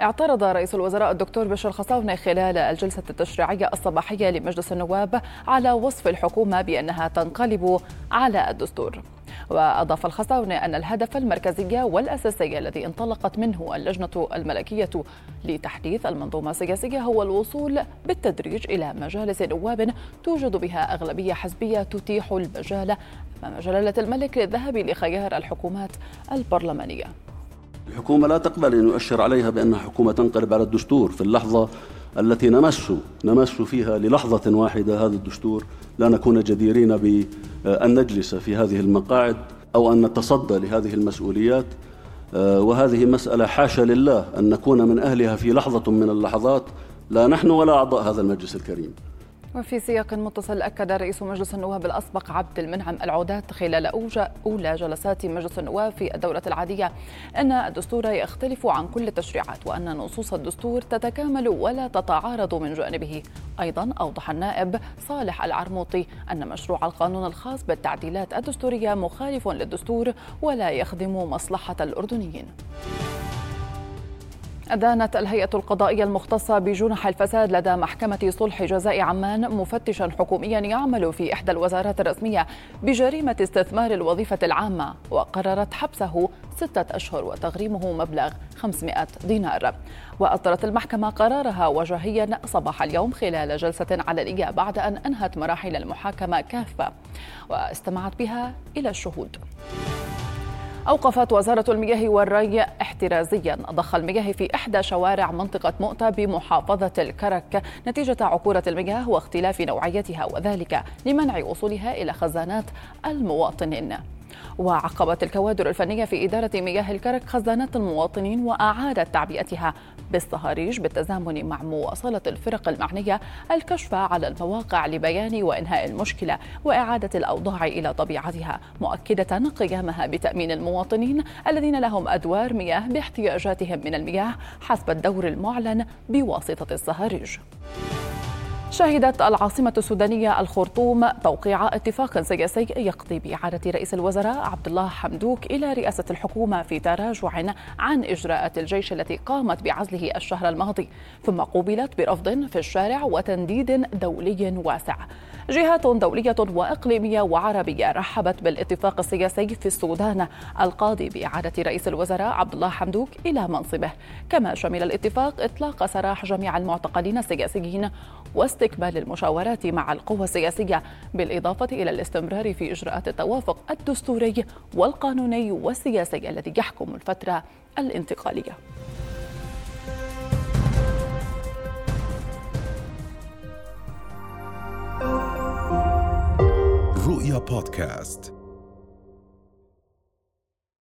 اعترض رئيس الوزراء الدكتور بشر خصاونة خلال الجلسة التشريعية الصباحية لمجلس النواب على وصف الحكومة بأنها تنقلب على الدستور. وأضاف الخصاونة أن الهدف المركزي والأساسي الذي انطلقت منه اللجنة الملكية لتحديث المنظومة السياسية هو الوصول بالتدريج إلى مجالس نواب توجد بها أغلبية حزبية تتيح المجال أمام جلالة الملك للذهاب لخيار الحكومات البرلمانية. الحكومة لا تقبل أن يؤشر عليها بأنها حكومة تنقلب على الدستور في اللحظة التي نمس نمس فيها للحظة واحدة هذا الدستور. لا نكون جديرين بأن نجلس في هذه المقاعد أو أن نتصدى لهذه المسؤوليات. وهذه مسألة حاشا لله أن نكون من أهلها في لحظة من اللحظات. لا نحن ولا أعضاء هذا المجلس الكريم. وفي سياق متصل أكد رئيس مجلس النواب الأسبق عبد المنعم العودات خلال أولى جلسات مجلس النواب في الدورة العادية. أن الدستور يختلف عن كل التشريعات وأن نصوص الدستور تتكامل ولا تتعارض من جانبه. أيضا أوضح النائب صالح العرموطي أن مشروع القانون الخاص بالتعديلات الدستورية مخالف للدستور ولا يخدم مصلحة الأردنيين. أدانت الهيئة القضائية المختصة بجنح الفساد لدى محكمة صلح جزاء عمان مفتشا حكوميا يعمل في إحدى الوزارات الرسمية بجريمة استثمار الوظيفة العامة وقررت حبسه ستة أشهر وتغريمه مبلغ 500 دينار. وأصدرت المحكمة قرارها وجاهيا صباح اليوم خلال جلسة علنية بعد أن أنهت مراحل المحاكمة كافة واستمعت بها إلى الشهود. أوقفت وزارة المياه والري احترازيا. ضخ المياه في إحدى شوارع منطقة مؤتة بمحافظة الكرك. نتيجة عكورة المياه واختلاف نوعيتها وذلك لمنع وصولها إلى خزانات المواطنين. وعقبت الكوادر الفنية في إدارة مياه الكرك خزانات المواطنين وأعادت تعبئتها بالصهاريج بالتزامن مع مواصلة الفرق المعنية الكشف على المواقع لبيان وإنهاء المشكلة وإعادة الأوضاع إلى طبيعتها مؤكدة قيامها بتأمين المواطنين الذين لهم أدوار مياه باحتياجاتهم من المياه حسب الدور المعلن بواسطة الصهاريج. شهدت العاصمة السودانية الخرطوم توقيع اتفاق سياسي يقضي بإعادة رئيس الوزراء عبد الله حمدوك إلى رئاسة الحكومة في تراجع عن إجراءات الجيش التي قامت بعزله الشهر الماضي ثم قوبلت برفض في الشارع وتنديد دولي واسع. جهات دولية وإقليمية وعربية رحبت بالاتفاق السياسي في السودان القاضي بإعادة رئيس الوزراء عبد الله حمدوك إلى منصبه. كما شمل الاتفاق إطلاق سراح جميع المعتقلين السياسيين واستكمال المشاورات مع القوى السياسية بالإضافة إلى الاستمرار في إجراءات التوافق الدستوري والقانوني والسياسي الذي يحكم الفترة الانتقالية. رؤيا بودكاست.